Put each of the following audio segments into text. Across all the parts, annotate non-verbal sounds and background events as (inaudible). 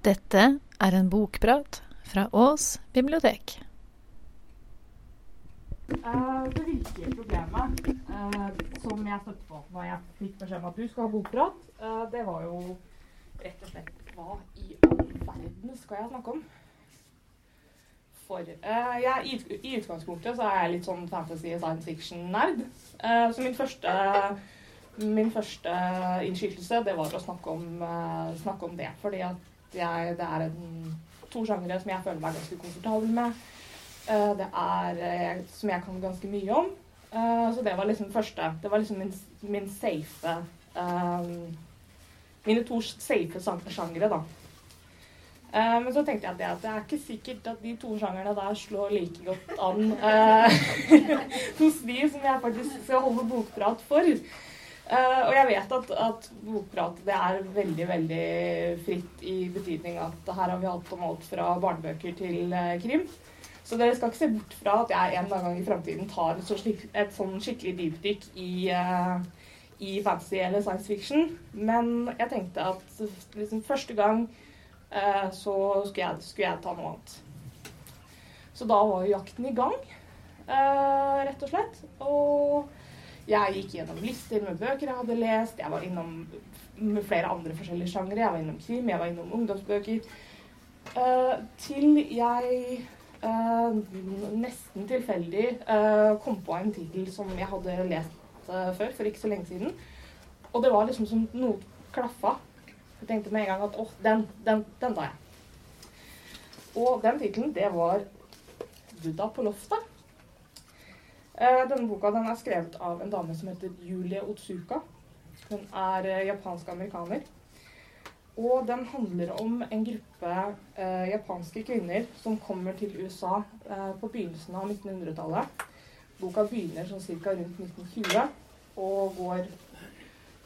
Dette er en bokprat fra Ås bibliotek. Uh, det virkelige problemet uh, som jeg støtte på når jeg fikk beskjed om at du skal ha bokprat, uh, det var jo rett og slett hva i all verden skal jeg snakke om? For jeg, i, i utgangspunktet så er jeg litt sånn fantasy science fiction-nerd. Så min første, min første innskytelse det var å snakke om, snakke om det. Fordi at jeg, det er en, to sjangere som jeg føler meg ganske komfortabel med. Uh, det er jeg, som jeg kan ganske mye om. Uh, så det var liksom første. Det var liksom min, min safe eh, Mine to safe sjangere, da. Uh, men så tenkte jeg at det, at det er ikke sikkert at de to sjangerne der slår like godt an eh, (laughs) hos de som jeg faktisk skal holde bokprat for. Eh, og jeg vet at, at bokprat det er veldig, veldig fritt i betydning at her har vi hatt om alt fra barnebøker til uh, krim. Så dere skal ikke se bort fra at jeg en gang i framtiden tar et, så slik, et sånn skikkelig dypdykk i, uh, i fantasy eller science fiction. Men jeg tenkte at liksom, første gang så skulle jeg, skulle jeg ta noe annet. Så da var jo jakten i gang, rett og slett. Og jeg gikk gjennom lister med bøker jeg hadde lest. Jeg var innom med flere andre forskjellige sjangere. Jeg var innom krim, jeg var innom ungdomsbøker. Uh, til jeg uh, nesten tilfeldig uh, kom på en tittel som jeg hadde lest før, for ikke så lenge siden. Og det var liksom som noe klaffa. Jeg tenkte med en gang at åh, den, den, den tar jeg. Og den tittelen, det var 'Buddha på loftet'. Eh, denne boka den er skrevet av en dame som heter Julie Otsuka. Hun er eh, japansk-amerikaner. Og den handler om en gruppe eh, japanske kvinner som kommer til USA eh, på begynnelsen av 1900-tallet. Boka begynner sånn ca. rundt 1920 og går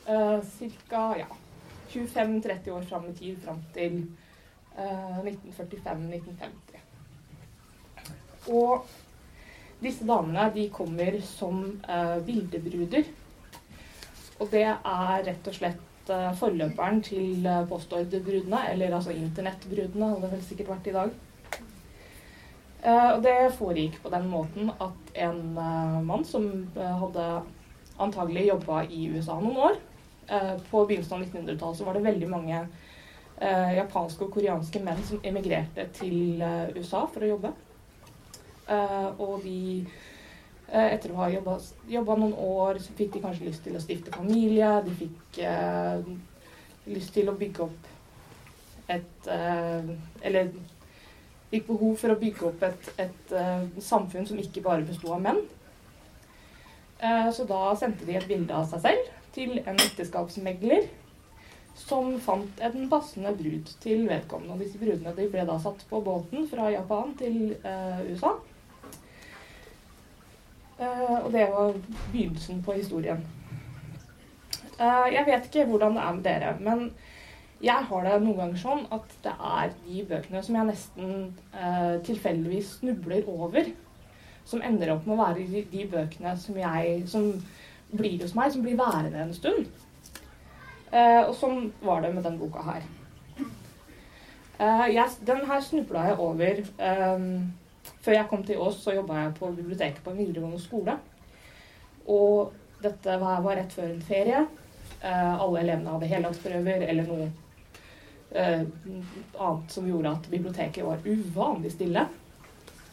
eh, ca. Ja, 25-30 år fram i tid, fram til eh, 1945-1950. Og disse damene de kommer som eh, vildebruder. Og det er rett og slett eh, forløperen til eh, postordrebrudene, eller altså internettbrudene, hadde det vel sikkert vært i dag. Eh, og det foregikk på den måten at en eh, mann som eh, hadde antagelig jobba i USA noen år eh, På begynnelsen av 1900-tallet så var det veldig mange japanske og koreanske menn som emigrerte til USA for å jobbe. Eh, og de eh, etter å ha jobba, noen år, så fikk de kanskje lyst til å stifte familie. De fikk eh, lyst til å bygge opp et eh, Eller fikk behov for å bygge opp et, et eh, samfunn som ikke bare besto av menn. Eh, så da sendte de et bilde av seg selv til en ekteskapsmegler som fant en passende brud til vedkommende. Og disse brudene de ble da satt på båten fra Japan til USA. Eh, og det var begynnelsen på historien. Eh, jeg vet ikke hvordan det er med dere, men jeg har det noen ganger sånn at det er de bøkene som jeg nesten eh, tilfeldigvis snubler over, som ender opp med å være de, bøkene som jeg som blir hos meg, som blir værende en stund. Eh, og sånn var det med den boka her. Eh, jeg, den her snubla jeg over eh, før jeg kom til Ås, så jobba jeg på biblioteket på en videregående skole. Og dette var, rett før en ferie. Eh, alle elevene hadde heldagsprøver eller noe eh, annet som gjorde at biblioteket var uvanlig stille.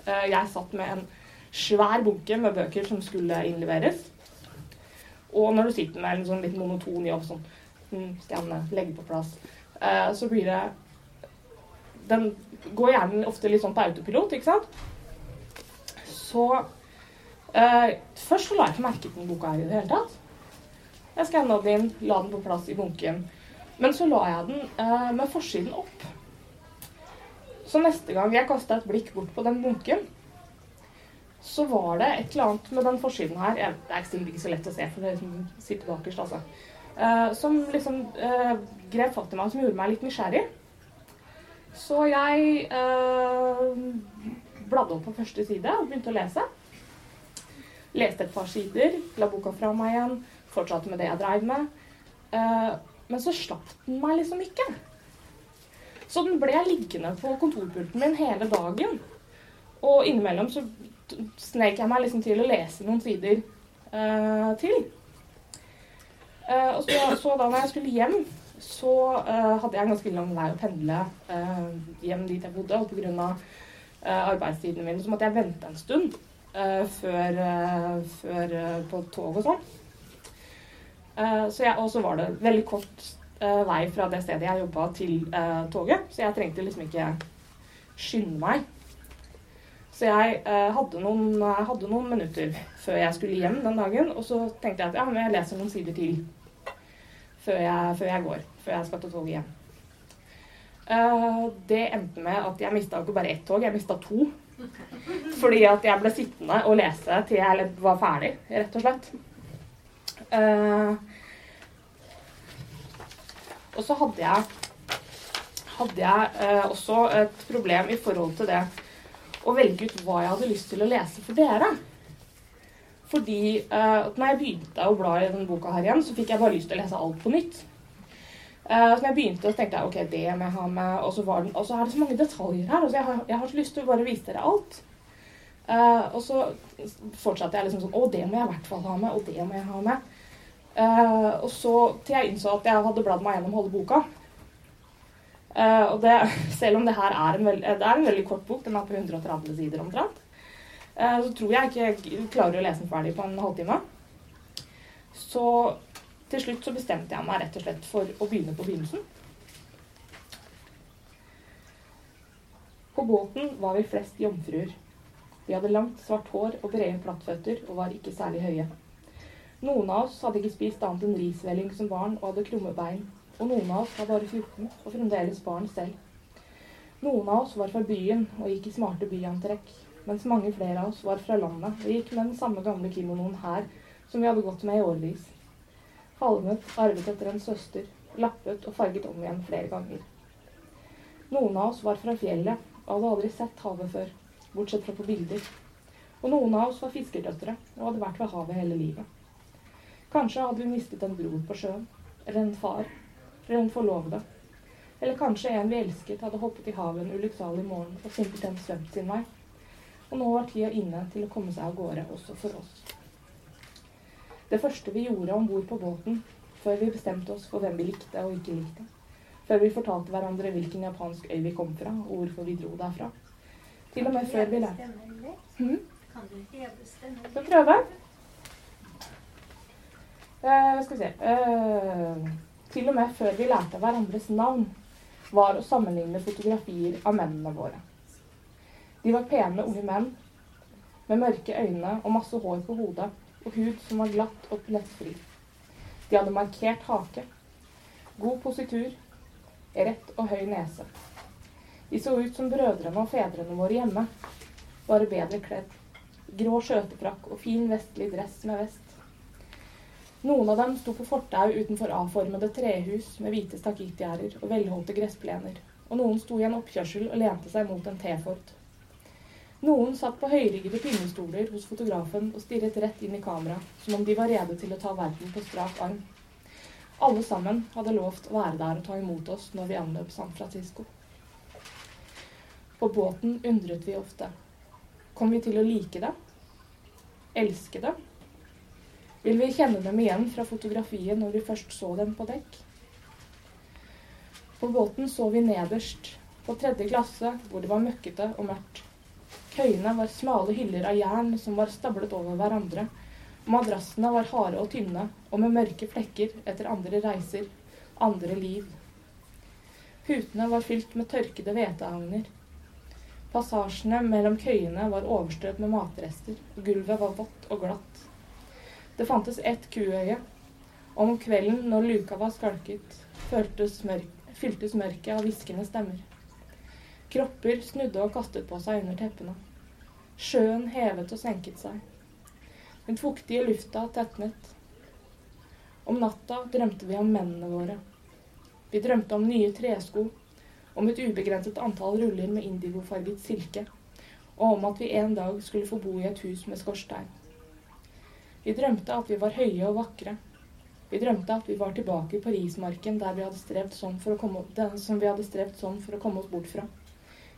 Eh, jeg satt med en svær bunke med bøker som skulle innleveres. Og når du sitter med en sånn litt monoton jobb, sånn mm, Skal legge på plass, så blir det Den går gjerne ofte litt sånn på autopilot, ikke sant? Så eh, Først så la jeg ikke merke til den boka her i det hele tatt. Jeg skanna den inn, la den på plass i bunken. Men så la jeg den eh, med forsiden opp. Så neste gang jeg kasta et blikk bort på den bunken, så var det et eller annet med den forsiden her jeg, Det er ikke så lett å se, for det liksom sitter bakerst, altså. Eh, som liksom eh, grep fatt i meg, som gjorde meg litt nysgjerrig. Så jeg eh, bladde opp på første side og begynte å lese. Leste et par sider, la boka fra meg igjen, fortsatte med det jeg dreiv med. Eh, men så slapp den meg liksom ikke. Så den ble liggende på kontorpulten min hele dagen. Og innimellom så snek jeg meg liksom til å lese noen sider uh, til. Uh, og så, så da når jeg skulle hjem, så uh, hadde jeg en ganske lang vei å pendle hjem dit jeg bodde. Og pga. Uh, min. mine så måtte jeg vente en stund eh, før, eh, før eh, på tog og sånn. Eh, så jeg- og så var det veldig kort eh, vei fra det stedet jeg jobba til eh, toget, så jeg trengte liksom ikke skynde meg. Så jeg eh, hadde, noen, hadde noen minutter før jeg skulle hjem den dagen, og så tenkte jeg at ja, men jeg leser noen sider til før jeg, før jeg går, før jeg skal til toget hjem. Eh, det endte med at jeg mista ikke bare ett tog, jeg mista to. Fordi at jeg ble sittende og lese til jeg var ferdig, rett og slett. Eh, og så hadde jeg, hadde jeg eh, også et problem i forhold til det å velge ut hva jeg hadde lyst til å lese for dere. Fordi at når jeg begynte å bla i denne boka her igjen, så fikk jeg bare lyst til å lese alt på nytt. Eh, så jeg begynte, og tenkte jeg ok, det må jeg ha med. Og så, var den, og så er det så mange detaljer her. Altså jeg, har, jeg har så lyst til å bare vise dere alt. Uh, og så fortsatte jeg liksom sånn Å, det må jeg i hvert fall ha med. Og det må jeg ha med. Uh, og så til jeg innså at jeg hadde bladd meg gjennom halve boka. Uh, og det, (laughs) selv om det her er en, veld, er en veldig kort bok, den er på 130 sider omtrent, så tror jeg ikke jeg klarer å lese den ferdig på en halvtime. Så til slutt så bestemte jeg meg rett og slett for å begynne på begynnelsen. På båten var vi flest jomfruer. Vi hadde langt, svart hår og brede plattføtter og var ikke særlig høye. Noen av oss hadde ikke spist annet enn risvelling som barn og hadde krumme bein. Og noen av oss var bare 14 og fremdeles barn selv. Noen av oss var fra byen og gikk i smarte byantrekk, mens mange flere av oss var fra landet og gikk med den samme gamle kimonoen her som vi hadde gått med i årevis. Falmet, arvet etter en søster, lappet og farget om igjen flere ganger. Noen av oss var fra fjellet og hadde aldri sett havet før, bortsett fra på bilder. Og noen av oss var fiskerdøtre og hadde vært ved havet hele livet. Kanskje hadde vi mistet en bror på sjøen, eller en far, eller en forlovede. Eller kanskje en vi elsket hadde hoppet i havet en ulykksalig morgen og simpelthen svømt sin vei. Og nå var tida inne til å komme seg av gårde også for oss. Det første vi gjorde om bord på båten, før vi bestemte oss for hvem vi likte og ikke likte, før vi fortalte hverandre hvilken japansk øy vi kom fra, og hvorfor vi dro derfra, til og med før vi lærte Mhm. Kan du heve stemmen? Skal prøve? Uh, skal vi se uh, Til og med før vi lærte hverandres navn, var å sammenligne fotografier av mennene våre. De var pene unge menn med mørke øyne og masse hår på hodet og hud som var glatt og plettfri. De hadde markert hake, god positur, rett og høy nese. De så ut som brødrene og fedrene våre hjemme, bare bedre kledd grå skjøtefrakk og fin vestlig dress med vest. Noen av dem sto på fortau utenfor avformede trehus med hvite stakittgjerder og velholdte gressplener, og noen sto i en oppkjørsel og lente seg mot en T-Ford. Noen satt på høyryggede pinnestoler hos fotografen og stirret rett inn i kamera, som om de var rede til å ta verden på strak arm. Alle sammen hadde lovt å være der og ta imot oss når vi anløp San Francisco. På båten undret vi ofte. Kom vi til å like det? Elske det? Vil vi kjenne dem igjen fra fotografiet når vi først så dem på dekk? På båten så vi nederst, på tredje klasse, hvor det var møkkete og mørkt. Køyene var smale hyller av jern som var stablet over hverandre. Madrassene var harde og tynne, og med mørke flekker etter andre reiser, andre liv. Putene var fylt med tørkede hveteagner. Passasjene mellom køyene var overstrødd med matrester, og gulvet var vått og glatt. Det fantes ett kuøye. Om kvelden når luka var skalket, mørk, fyltes mørket av hviskende stemmer. Kropper snudde og kastet på seg under teppene. Sjøen hevet og senket seg. Den fuktige lufta tetnet. Om natta drømte vi om mennene våre. Vi drømte om nye tresko, om et ubegrenset antall ruller med indigofarget silke, og om at vi en dag skulle få bo i et hus med skorstein. Vi drømte at vi var høye og vakre, Vi drømte at vi var tilbake på rismarken der vi hadde strevd sånn for å komme, den som vi hadde strevd sånn for å komme oss bort fra.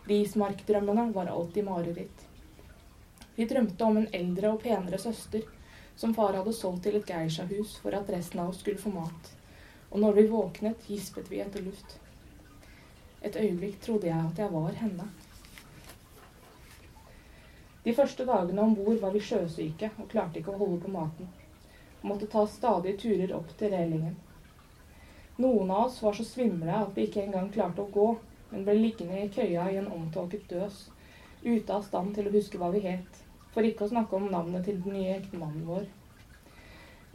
Rismarkdrømmene var alltid mareritt. Vi drømte om en eldre og penere søster som far hadde solgt til et geishahus for at resten av oss skulle få mat. Og når vi våknet, gispet vi etter luft. Et øyeblikk trodde jeg at jeg var henne. De første dagene om bord var vi sjøsyke og klarte ikke å holde på maten. Og måtte ta stadige turer opp til relingen. Noen av oss var så svimle at vi ikke engang klarte å gå, men ble liggende i køya i en omtåket døs, ute av stand til å huske hva vi het, for ikke å snakke om navnet til den nye ektemannen vår.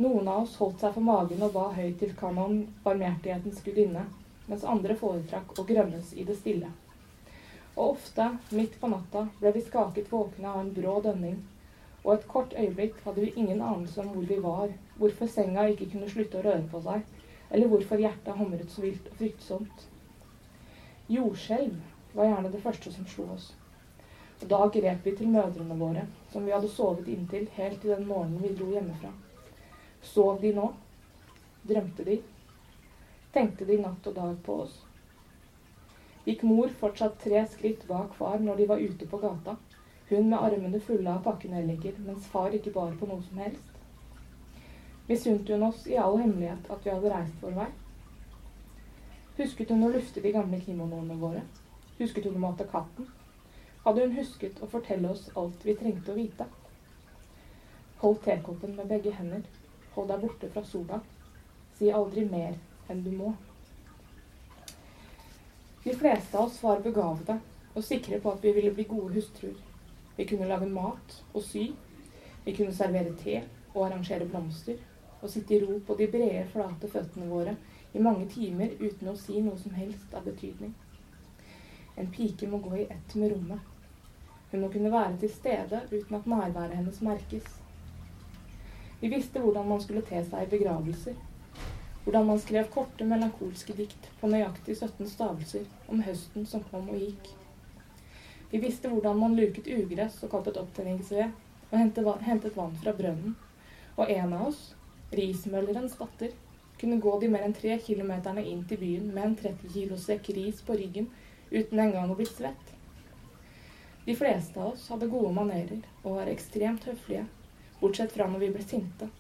Noen av oss holdt seg for magen og ba høyt til kanon, barmhjertighetens gudinne, mens andre foretrakk å grønnes i det stille. Og ofte, midt på natta, ble vi skaket våkne av en brå dønning, og et kort øyeblikk hadde vi ingen anelse om hvor vi var, hvorfor senga ikke kunne slutte å røre på seg, eller hvorfor hjertet hamret så vilt og fryktsomt. Jordskjelv var gjerne det første som slo oss. Og da grep vi til mødrene våre, som vi hadde sovet inntil helt til den morgenen vi dro hjemmefra. Sov de nå? Drømte de? Tenkte de natt og dag på oss? Gikk mor fortsatt tre skritt bak far når de var ute på gata, hun med armene fulle av pakkenelliker, mens far ikke bar på noe som helst? Misunte hun oss i all hemmelighet at vi hadde reist vår vei? Husket hun å lufte de gamle kimonoene våre? Husket hun å mate katten? hadde hun husket å fortelle oss alt vi trengte å vite. Hold tekoppen med begge hender. Hold deg borte fra sola. Si aldri mer enn du må. De fleste av oss var begavede og sikre på at vi ville bli gode hustruer. Vi kunne lage mat og sy. Vi kunne servere te og arrangere blomster. Og sitte i ro på de brede, flate føttene våre i mange timer uten å si noe som helst av betydning. En pike må gå i ett med rommet. Hun må kunne være til stede uten at nærværet hennes merkes. Vi visste hvordan man skulle te seg i begravelser. Hvordan man skrev korte, melankolske dikt på nøyaktig 17 stavelser om høsten som kom og gikk. Vi visste hvordan man luket ugress og kappet opptenningsved og hentet vann fra brønnen. Og en av oss, rismøllerens datter, kunne gå de mer enn tre kilometerne inn til byen med en 30 kilosekk ris på ryggen uten engang å bli svett. De fleste av oss hadde gode manerer og var ekstremt høflige, bortsett fra når vi ble sinte,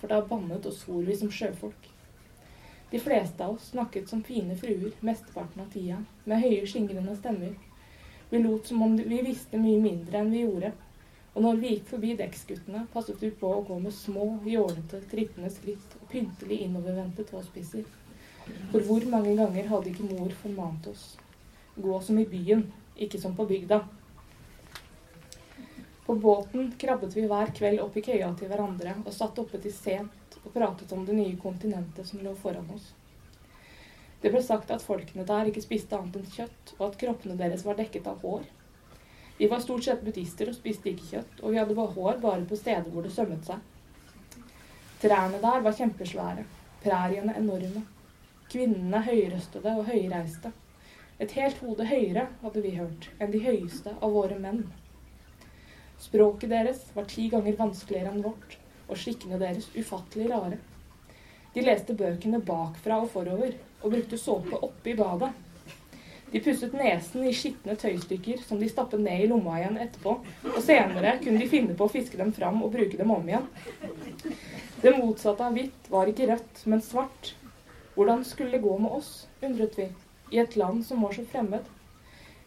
for da bannet og svor vi som sjøfolk. De fleste av oss snakket som fine fruer mesteparten av tida, med høye, skingrende stemmer. Vi lot som om vi visste mye mindre enn vi gjorde, og når vi gikk forbi dekksguttene, passet vi på å gå med små, jålete, trippende skritt og pyntelig innovervendte tåspisser. For hvor mange ganger hadde ikke mor formant oss? Gå som i byen, ikke som på bygda. På båten krabbet vi hver kveld opp i køya til hverandre og satt oppe til sent og pratet om det nye kontinentet som lå foran oss. Det ble sagt at folkene der ikke spiste annet enn kjøtt, og at kroppene deres var dekket av hår. Vi var stort sett buddhister og spiste ikke kjøtt, og vi hadde bare hår bare på steder hvor det sømmet seg. Trærne der var kjempesvære, præriene enorme. Kvinnene høyrøstede og høyreiste. Et helt hode høyere, hadde vi hørt, enn de høyeste av våre menn. Språket deres var ti ganger vanskeligere enn vårt, og skikkene deres ufattelig rare. De leste bøkene bakfra og forover, og brukte såpe oppi badet. De pusset nesen i skitne tøystykker som de stappet ned i lomma igjen etterpå, og senere kunne de finne på å fiske dem fram og bruke dem om igjen. Det motsatte av hvitt var ikke rødt, men svart. Hvordan skulle det gå med oss, undret vi, i et land som var så fremmed?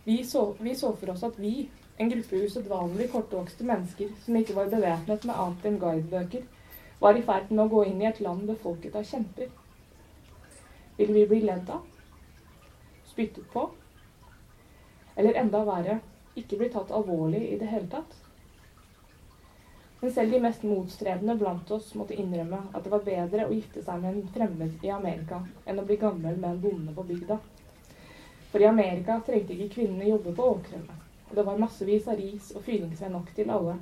Vi så, vi så for oss at vi, en gruppe usedvanlig kortvokste mennesker som ikke var bevæpnet med annet enn guidebøker, var i ferd med å gå inn i et land befolket av kjemper. Ville vi bli ledd av? Spyttet på? Eller enda verre, ikke blir tatt alvorlig i det hele tatt? Men selv de mest motstrebende blant oss måtte innrømme at det var bedre å gifte seg med en fremmed i Amerika enn å bli gammel med en bonde på bygda. For i Amerika trengte ikke kvinnene jobbe på åkrene. Og det var massevis av ris og fyringsved nok til alle.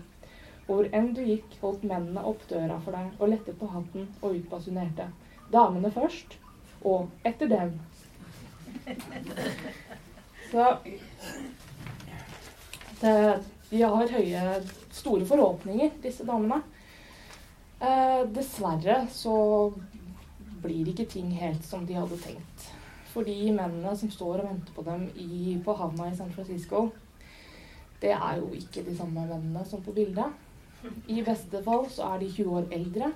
Hvor enn du gikk, holdt mennene opp døra for deg og lettet på hatten og utbasunerte. Damene først, og etter dem. Så det, de har høye, store forhåpninger, disse damene. Eh, dessverre så blir ikke ting helt som de hadde tenkt. For de mennene som står og venter på dem i, på havna i San Francisco, det er jo ikke de samme mennene som på bildet. I beste fall så er de 20 år eldre.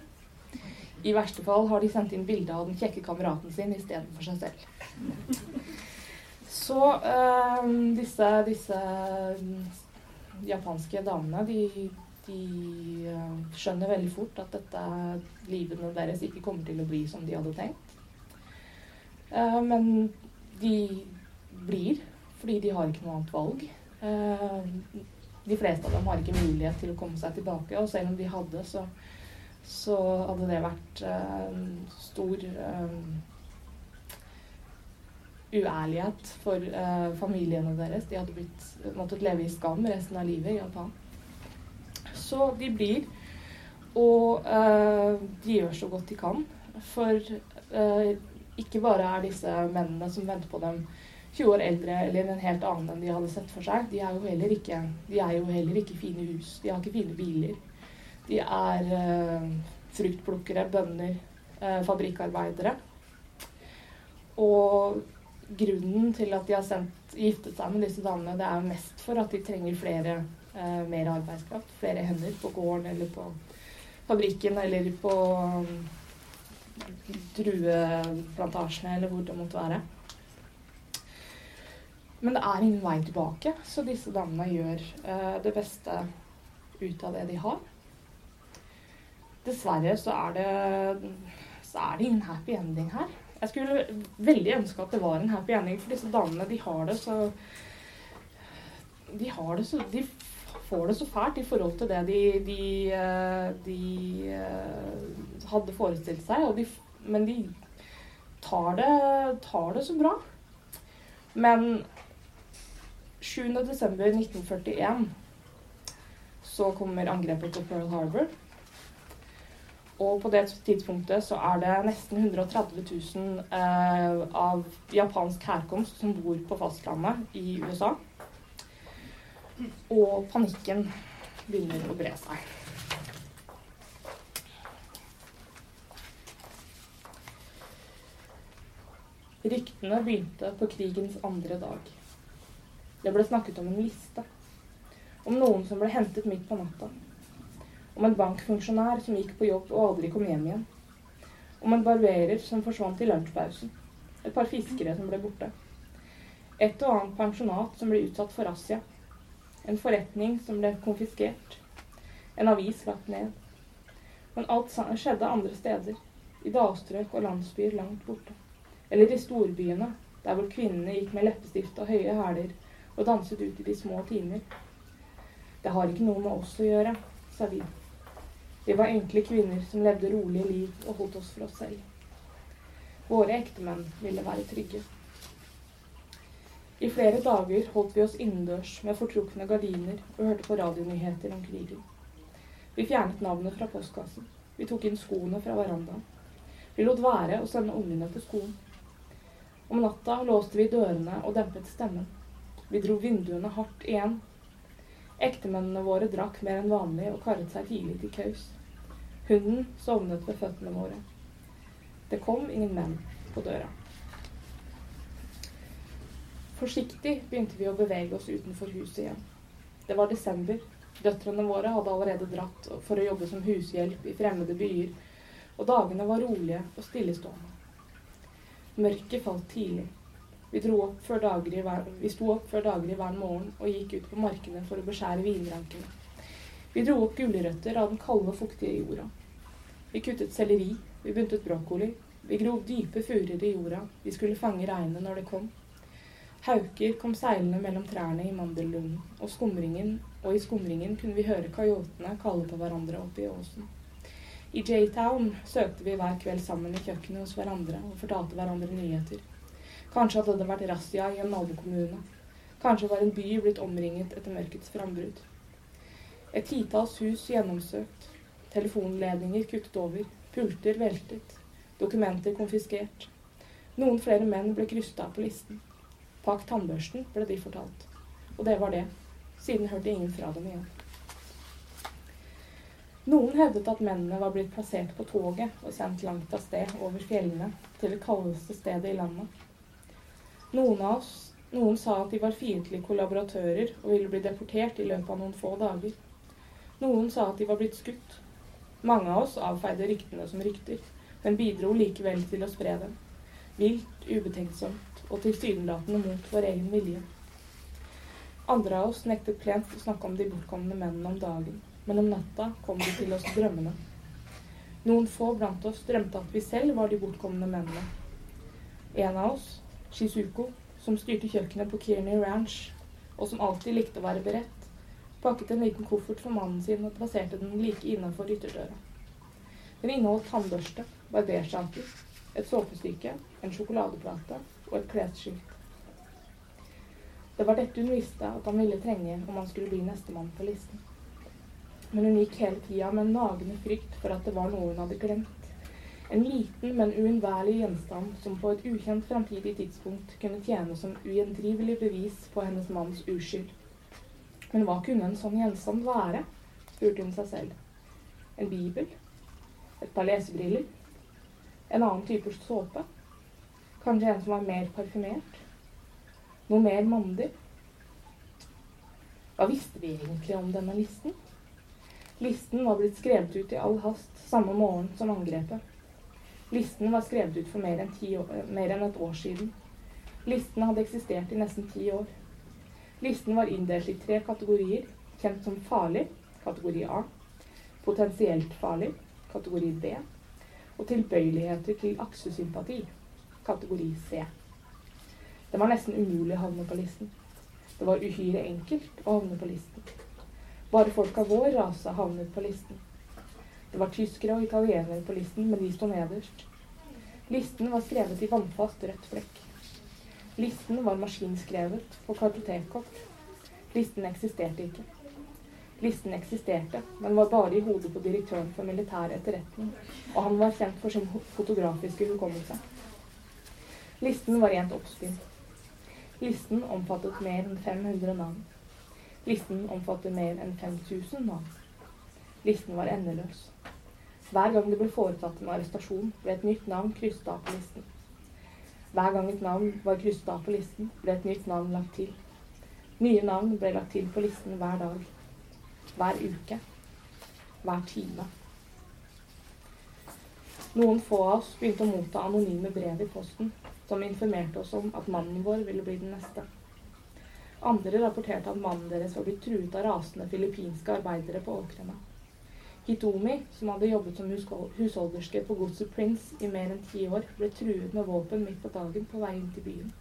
I verste fall har de sendt inn bilde av den kjekke kameraten sin istedenfor seg selv. Så øh, disse, disse japanske damene, de, de øh, skjønner veldig fort at dette livene deres ikke kommer til å bli som de hadde tenkt. Uh, men de blir, fordi de har ikke noe annet valg. Uh, de fleste av dem har ikke mulighet til å komme seg tilbake, og selv om de hadde, så, så hadde det vært uh, stor uærlighet for uh, familiene deres. De hadde blitt, måttet leve i skam resten av livet i Japan. Så de blir, og uh, de gjør så godt de kan. For uh, ikke bare er disse mennene som venter på dem, 20 år eldre eller en helt annen enn de hadde sett for seg. De er jo heller ikke, de er jo heller ikke fine hus. De har ikke fine biler. De er fruktplukkere, bønder, fabrikkarbeidere. Og grunnen til at de har sendt, giftet seg med disse damene, det er mest for at de trenger flere, eh, mer arbeidskraft. Flere hender på gården eller på fabrikken eller på um, drueplantasjene eller hvor det måtte være. Men det er ingen vei tilbake, så disse damene gjør eh, det beste ut av det de har. Dessverre så er det, så er det ingen happy ending her. Jeg skulle veldig ønske at det var en happy ending, for disse damene de har det så De har det så De får det så fælt i forhold til det de, de, de eh, hadde forestilt seg. De, men de tar det, tar det så bra. Men 7.12.1941 så kommer angrepet på Pearl Harbor. Og på det tidspunktet så er det nesten 130 000 eh, av japansk herkomst som bor på fastlandet i USA. Og panikken begynner å bre seg. Ryktene begynte på krigens andre dag. Det ble snakket om en liste. Om noen som ble hentet midt på natta om en bankfunksjonær som gikk på jobb og aldri kom hjem igjen. Om en barberer som forsvant i lunsjpausen. Et par fiskere som ble borte. Et og annet pensjonat som ble utsatt for razzia. En forretning som ble konfiskert. En avis lagt ned. Men alt skjedde andre steder. I dalstrøk og landsbyer langt borte. Eller i storbyene, der hvor kvinnene gikk med leppestift og høye hæler og danset ut i de små timer. Det har ikke noe med oss å gjøre, sa vi. Vi var enkle kvinner som levde rolige liv og holdt oss for oss selv. Våre ektemenn ville være trygge. I flere dager holdt vi oss innendørs med fortrukne gardiner og hørte på radionyheter om krigen. Vi fjernet navnet fra postkassen. Vi tok inn skoene fra verandaen. Vi lot være å sende ungene til skolen. Om natta låste vi dørene og dempet stemmen. Vi dro vinduene hardt igjen Ektemennene våre drakk mer enn vanlig og karret seg tidlig til kaus. Hunden sovnet ved føttene våre. Det kom ingen menn på døra. Forsiktig begynte vi å bevege oss utenfor huset igjen. Det var desember. Døtrene våre hadde allerede dratt for å jobbe som hushjelp i fremmede byer, og dagene var rolige og stillestående. Mørket falt tidlig. Vi, opp hver, vi sto opp før daggry hver morgen og gikk ut på markene for å beskjære vinrankene. Vi dro opp gulrøtter av den kalde, fuktige jorda. Vi kuttet selleri, vi buntet brokkoli. Vi grov dype furer i jorda. Vi skulle fange regnet når det kom. Hauker kom seilende mellom trærne i mandellunden, og, og i skumringen kunne vi høre kajotene kalle på hverandre oppe i åsen. I J-Town søkte vi hver kveld sammen i kjøkkenet hos hverandre og fortalte hverandre nyheter. Kanskje hadde det vært razzia i en nabokommune. Kanskje var en by blitt omringet etter mørkets frambrudd. Et titalls hus gjennomsøkt. Telefonledninger kuttet over. Pulter veltet. Dokumenter konfiskert. Noen flere menn ble krysta på listen. Pakk tannbørsten, ble de fortalt. Og det var det. Siden hørte ingen fra dem igjen. Noen hevdet at mennene var blitt plassert på toget og sendt langt av sted over fjellene til det kaldeste stedet i landet. Noen av oss noen sa at de var fiendtlige kollaboratører og ville bli deportert i løpet av noen få dager. Noen sa at de var blitt skutt. Mange av oss avfeide ryktene som rykter, men bidro likevel til å spre dem. Vilt, ubetenksomt og tilsynelatende mot vår egen vilje. Andre av oss nektet plent å snakke om de bortkomne mennene om dagen, men om natta kom de til oss drømmende. Noen få blant oss drømte at vi selv var de bortkomne mennene. En av oss, Shizuko, som styrte kjøkkenet på Kearney Ranch, og som alltid likte å være beredt, pakket en liten koffert for mannen sin og plasserte den like innenfor ytterdøra. Den inneholdt tannbørste, barbersjanker, et såpestykke, en sjokoladeplate og et klesskilt. Det var dette hun visste at han ville trenge om han skulle bli nestemann på listen. Men hun gikk hele tida med en nagende frykt for at det var noe hun hadde glemt. En liten, men uunnværlig gjenstand som på et ukjent framtidig tidspunkt kunne tjene som ugjendrivelig bevis på hennes manns uskyld. Men hva kunne en sånn gjenstand være? spurte hun seg selv. En bibel? Et par lesebriller? En annen type såpe? Kanskje en som var mer parfymert? Noe mer mandig? Hva visste vi egentlig om denne listen? Listen var blitt skrevet ut i all hast samme morgen som angrepet. Listen var skrevet ut for mer enn, år, mer enn, et år siden. Listen hadde eksistert i nesten ti år. Listen var inndelt i tre kategorier, kjent som farlig, kategori A, potensielt farlig, kategori B, og tilbøyeligheter til aksesympati, kategori C. Det var nesten umulig å havne på listen. Det var uhyre enkelt å havne på listen. Bare folk av vår rase havnet på listen. Det var tyskere og italienere på listen, men de sto nederst. Listen var skrevet i vannfast rødt flekk. Listen var maskinskrevet på kartotekkort. Listen eksisterte ikke. Listen eksisterte, men var bare i hodet på direktøren for militær etterretning, og han var kjent for sin fotografiske hukommelse. Listen var rent oppspinn. Listen omfattet mer enn 500 navn. Listen omfatter mer enn 5000 navn. Listen var endeløs. Hver gang det ble foretatt en arrestasjon, ble et nytt navn krysset av på listen. Hver gang et navn var krysset av på listen, ble et nytt navn lagt til. Nye navn ble lagt til på listen hver dag. Hver uke. Hver time. Noen få av oss begynte å motta anonyme brev i posten som informerte oss om at mannen vår ville bli den neste. Andre rapporterte at mannen deres var blitt truet av rasende filippinske arbeidere på åkrene. Hitomi, som hadde jobbet som husholderske på godset Prince i mer enn ti år, ble truet med våpen midt på dagen på vei inn til byen.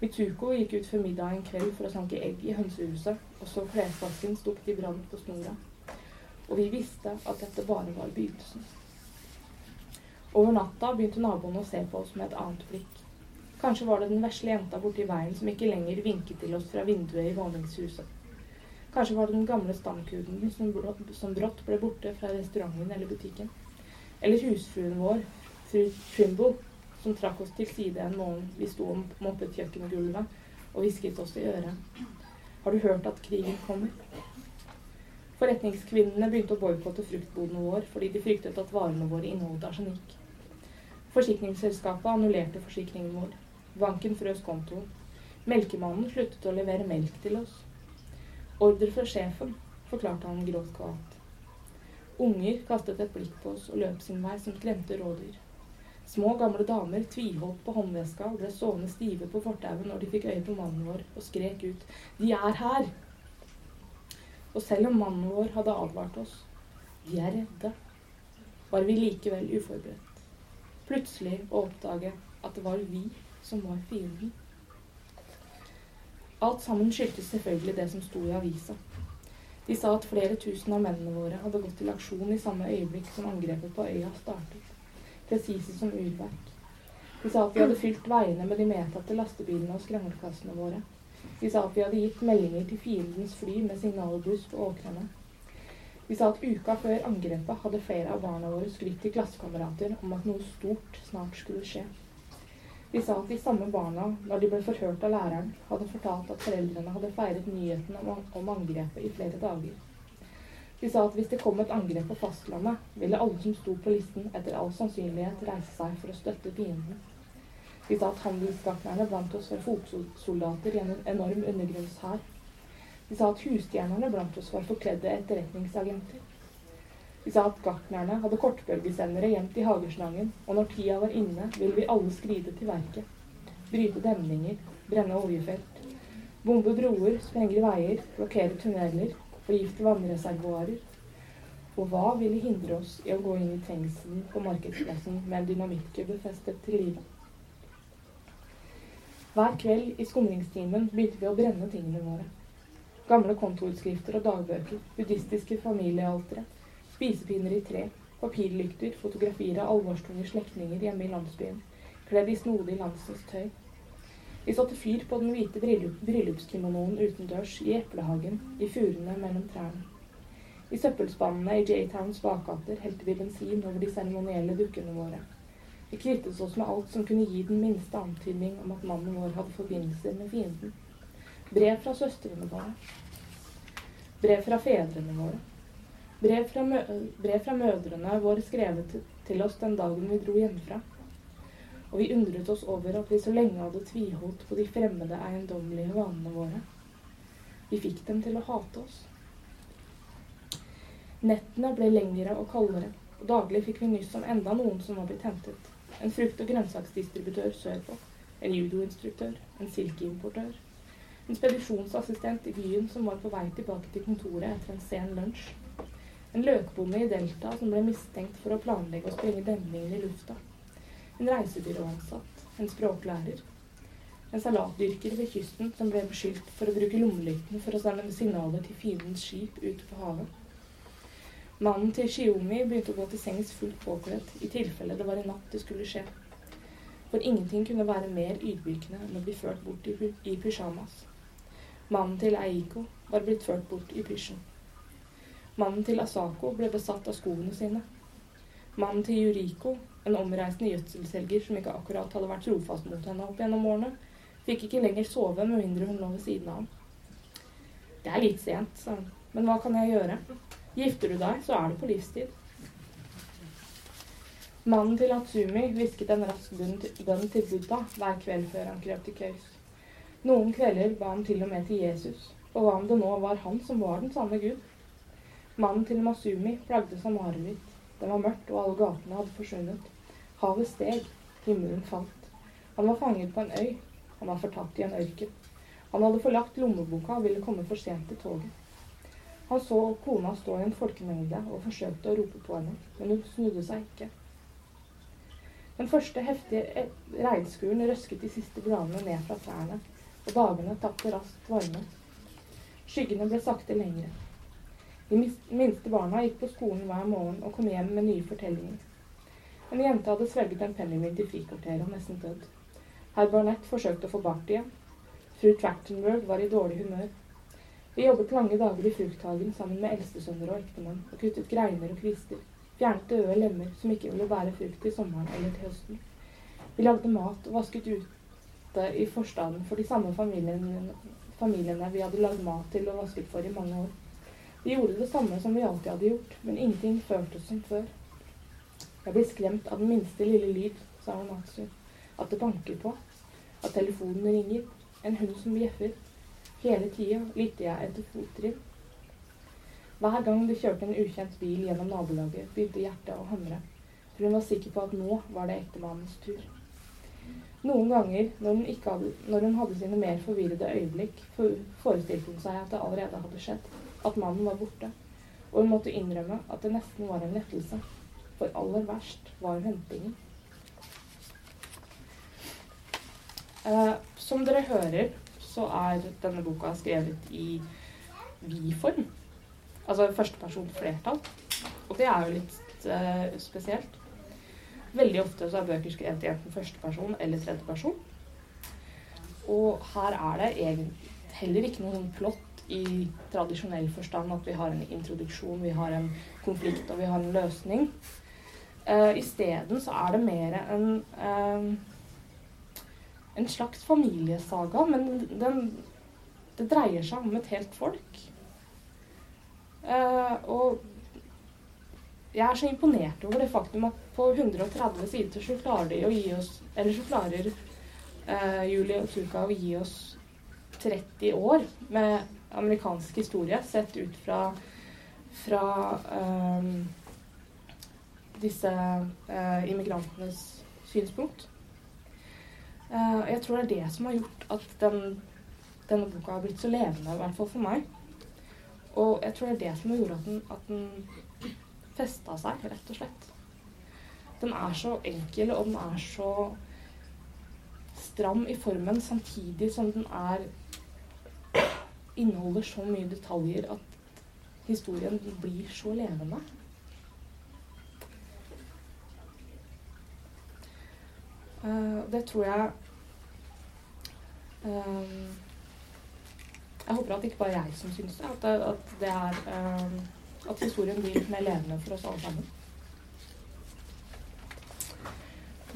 Mituko gikk ut før middag en kveld for å sanke egg i hønsehuset, og så klesvasken stukket i brann på snora. Og vi visste at dette bare var begynnelsen. Over natta begynte naboene å se på oss med et annet blikk. Kanskje var det den vesle jenta borti veien som ikke lenger vinket til oss fra vinduet i våningshuset. Kanskje var det den gamle stamkuden som, som brått ble borte fra restauranten eller butikken. Eller husfruen vår, fru Trimble, som trakk oss til side en morgen vi sto og moppet kjøkkengulvet og hvisket oss i øret. Har du hørt at krigen kommer? Forretningskvinnene begynte å boikotte fruktboden vår fordi de fryktet at varene våre inneholdt arsenikk. Forsikringsselskapet annullerte forsikringen vår. Banken frøs kontoen. Melkemannen sluttet å levere melk til oss. Ordre fra sjefen, forklarte han grått kvalt. Unger kastet et blikk på oss og løp sin vei som skremte rådyr. Små, gamle damer tviholdt på håndveska og ble stående stive på fortauet når de fikk øye på mannen vår, og skrek ut 'De er her!' Og selv om mannen vår hadde advart oss 'Vi er redde', var vi likevel uforberedt. Plutselig å oppdage at det var vi som var fienden. Alt sammen skyldtes selvfølgelig det som sto i avisa. De sa at flere tusen av mennene våre hadde gått til aksjon i samme øyeblikk som angrepet på øya startet. Presise som urverk. De sa at vi hadde fylt veiene med de medtatte lastebilene og skranglekassene våre. De sa at vi hadde gitt meldinger til fiendens fly med signalbuss på åkrene. De sa at uka før angrepet hadde flere av barna våre skrytt til klassekamerater om at noe stort snart skulle skje. De sa at de samme barna, når de ble forhørt av læreren, hadde fortalt at foreldrene hadde feiret nyheten om, angrepet i flere dager. De sa at hvis det kom et angrep på fastlandet, ville alle som sto på listen, etter all sannsynlighet reise seg for å støtte fienden. De sa at handelsgartnerne blant oss var fotsoldater i en enorm undergrunnshær. De sa at husstjernerne blant oss var forkledde etterretningsagenter. De sa at gartnerne hadde kortbølgesendere gjemt i hageslangen, og når tida var inne, ville vi alle skride til verket. Bryte demninger, brenne oljefelt, bombe broer, sprenge veier, blokkere tunneler, forgifte vannreservoarer. Og hva ville hindre oss i å gå inn i trengselen på markedsplassen med en dynamittkubbe festet til live? Hver kveld i skumringstimen begynte vi å brenne tingene våre. Gamle kontoutskrifter og dagbøker, buddhistiske familiealtere, spisepinner i tre, papirlykter, fotografier av alvorstunge slektninger hjemme i landsbyen, kledd i snodig landsens tøy. Vi satte fyr på den hvite bryllupskimonoen utendørs, i eplehagen, i furene mellom trærne. I søppelspannene i J-Towns bakgater helte vi bensin over de seremonielle dukkene våre. Vi kvittet oss med alt som kunne gi den minste antydning om at mannen vår hadde forbindelser med fienden. Brev fra søstrene våre. Brev fra fedrene våre. Brev fra, brev fra mødrene våre skrevet til oss den dagen vi dro hjemmefra og vi undret oss over at vi så lenge hadde tviholdt på de fremmede, eiendommelige vanene våre. Vi fikk dem til å hate oss. Nettene ble lengre og kaldere, og daglig fikk vi nyss om enda noen som var blitt hentet. En frukt- og grønnsaksdistributør sørpå, en judoinstruktør, en silkeimportør, en spedisjonsassistent i byen som var på vei tilbake til kontoret etter en sen lunsj, en løkbonde i Delta som ble mistenkt for å planlegge å sprenge demningen i lufta, en reisebyråansatt, en språklærer. En salatdyrker ved kysten som ble beskyldt for å bruke lommelykten for å sende signaler til fiendens skip ute på havet. Mannen til Shiomi begynte å gå til sengs fullt påkledd i tilfelle det var i natt det skulle skje. For ingenting kunne være mer ydmykende enn å bli ført bort i, i pysjamas. Mannen til Eiko var blitt ført bort i pysjen. Mannen til Asako ble besatt av skoene sine. Mannen til Yuriko en omreisende gjødselselger som ikke akkurat hadde vært trofast mot henne opp gjennom årene, fikk ikke lenger sove med mindre hun lå ved siden av ham. Det er litt sent, sa hun, men hva kan jeg gjøre? Gifter du deg, så er det på livstid. Mannen til Atsumi hvisket en rask bønn til Buddha hver kveld før han krøp til køys. Noen kvelder ba han til og med til Jesus, og hva om det nå var han som var den sanne Gud? Mannen til Masumi plagdes av mareritt. Det var mørkt, og alle gatene hadde forsvunnet. Havet steg, himmelen falt. Han var fanget på en øy. Han var fortapt i en ørken. Han hadde forlagt lommeboka og ville komme for sent til toget. Han så kona stå i en folkemengde og forsøkte å rope på henne, men hun snudde seg ikke. Den første heftige regnskuren røsket de siste bladene ned fra trærne, og dagene tapte raskt varme. Skyggene ble sakte lengre. De minste barna gikk på skolen hver morgen og kom hjem med nye fortellinger. En jente hadde svelget en pennymynt i frikvarteret og nesten dødd. Herr Barnett forsøkte å få bart igjen. Fru Trachtenberg var i dårlig humør. Vi jobbet lange dager i frukthagen sammen med eldstesønner og ektemann og kuttet greiner og kvister. Fjernet døde lemmer som ikke ville bære frukt til sommeren eller til høsten. Vi lagde mat og vasket ute i forstaden for de samme familiene, familiene vi hadde lagd mat til og vasket for i mange år. Vi gjorde det samme som vi alltid hadde gjort, men ingenting føltes som før. Jeg blir skremt av den minste lille lyd, sa Onatsu. At det banker på. At telefonen ringer. En hund som bjeffer. Hele tida lytter jeg etter fottrinn. Hver gang det kjørte en ukjent bil gjennom nabolaget, begynte hjertet å hamre. For hun var sikker på at nå var det ektemannens tur. Noen ganger når hun, hadde, når hun hadde sine mer forvirrede øyeblikk, forestilte hun seg at det allerede hadde skjedd at mannen var borte, og hun måtte innrømme at det nesten var en lettelse. For aller verst var ventingen. Eh, som dere hører, så er denne boka skrevet i vi-form. Altså førsteperson flertall. Og det er jo litt eh, spesielt. Veldig ofte så er bøker skrevet i enten førsteperson eller tredjeperson. Og her er det heller ikke noen plott i tradisjonell forstand at vi har en introduksjon, vi har en konflikt og vi har en løsning. Uh, Isteden så er det mer en uh, en slags familiesaga, men den, det dreier seg om et helt folk. Uh, og jeg er så imponert over det faktum at på 130 sider så klarer de å gi oss Eller så klarer uh, Julie og Tuka å gi oss 30 år med amerikansk historie sett ut fra, fra um, disse uh, immigrantenes synspunkt. Uh, jeg tror det er det som har gjort at den, denne boka har blitt så levende, i hvert fall for meg. Og jeg tror det er det som gjort at den, at den festa seg, rett og slett. Den er så enkel, og den er så stram i formen, samtidig som den er inneholder så mye detaljer at historien blir så levende. Uh, det tror jeg um, Jeg håper at det ikke bare er jeg som syns det. At, det, at, det er um, At historien blir litt mer levende for oss alle sammen.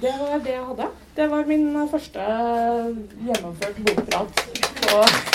Det var det jeg hadde. Det var min første gjennomført bokprat.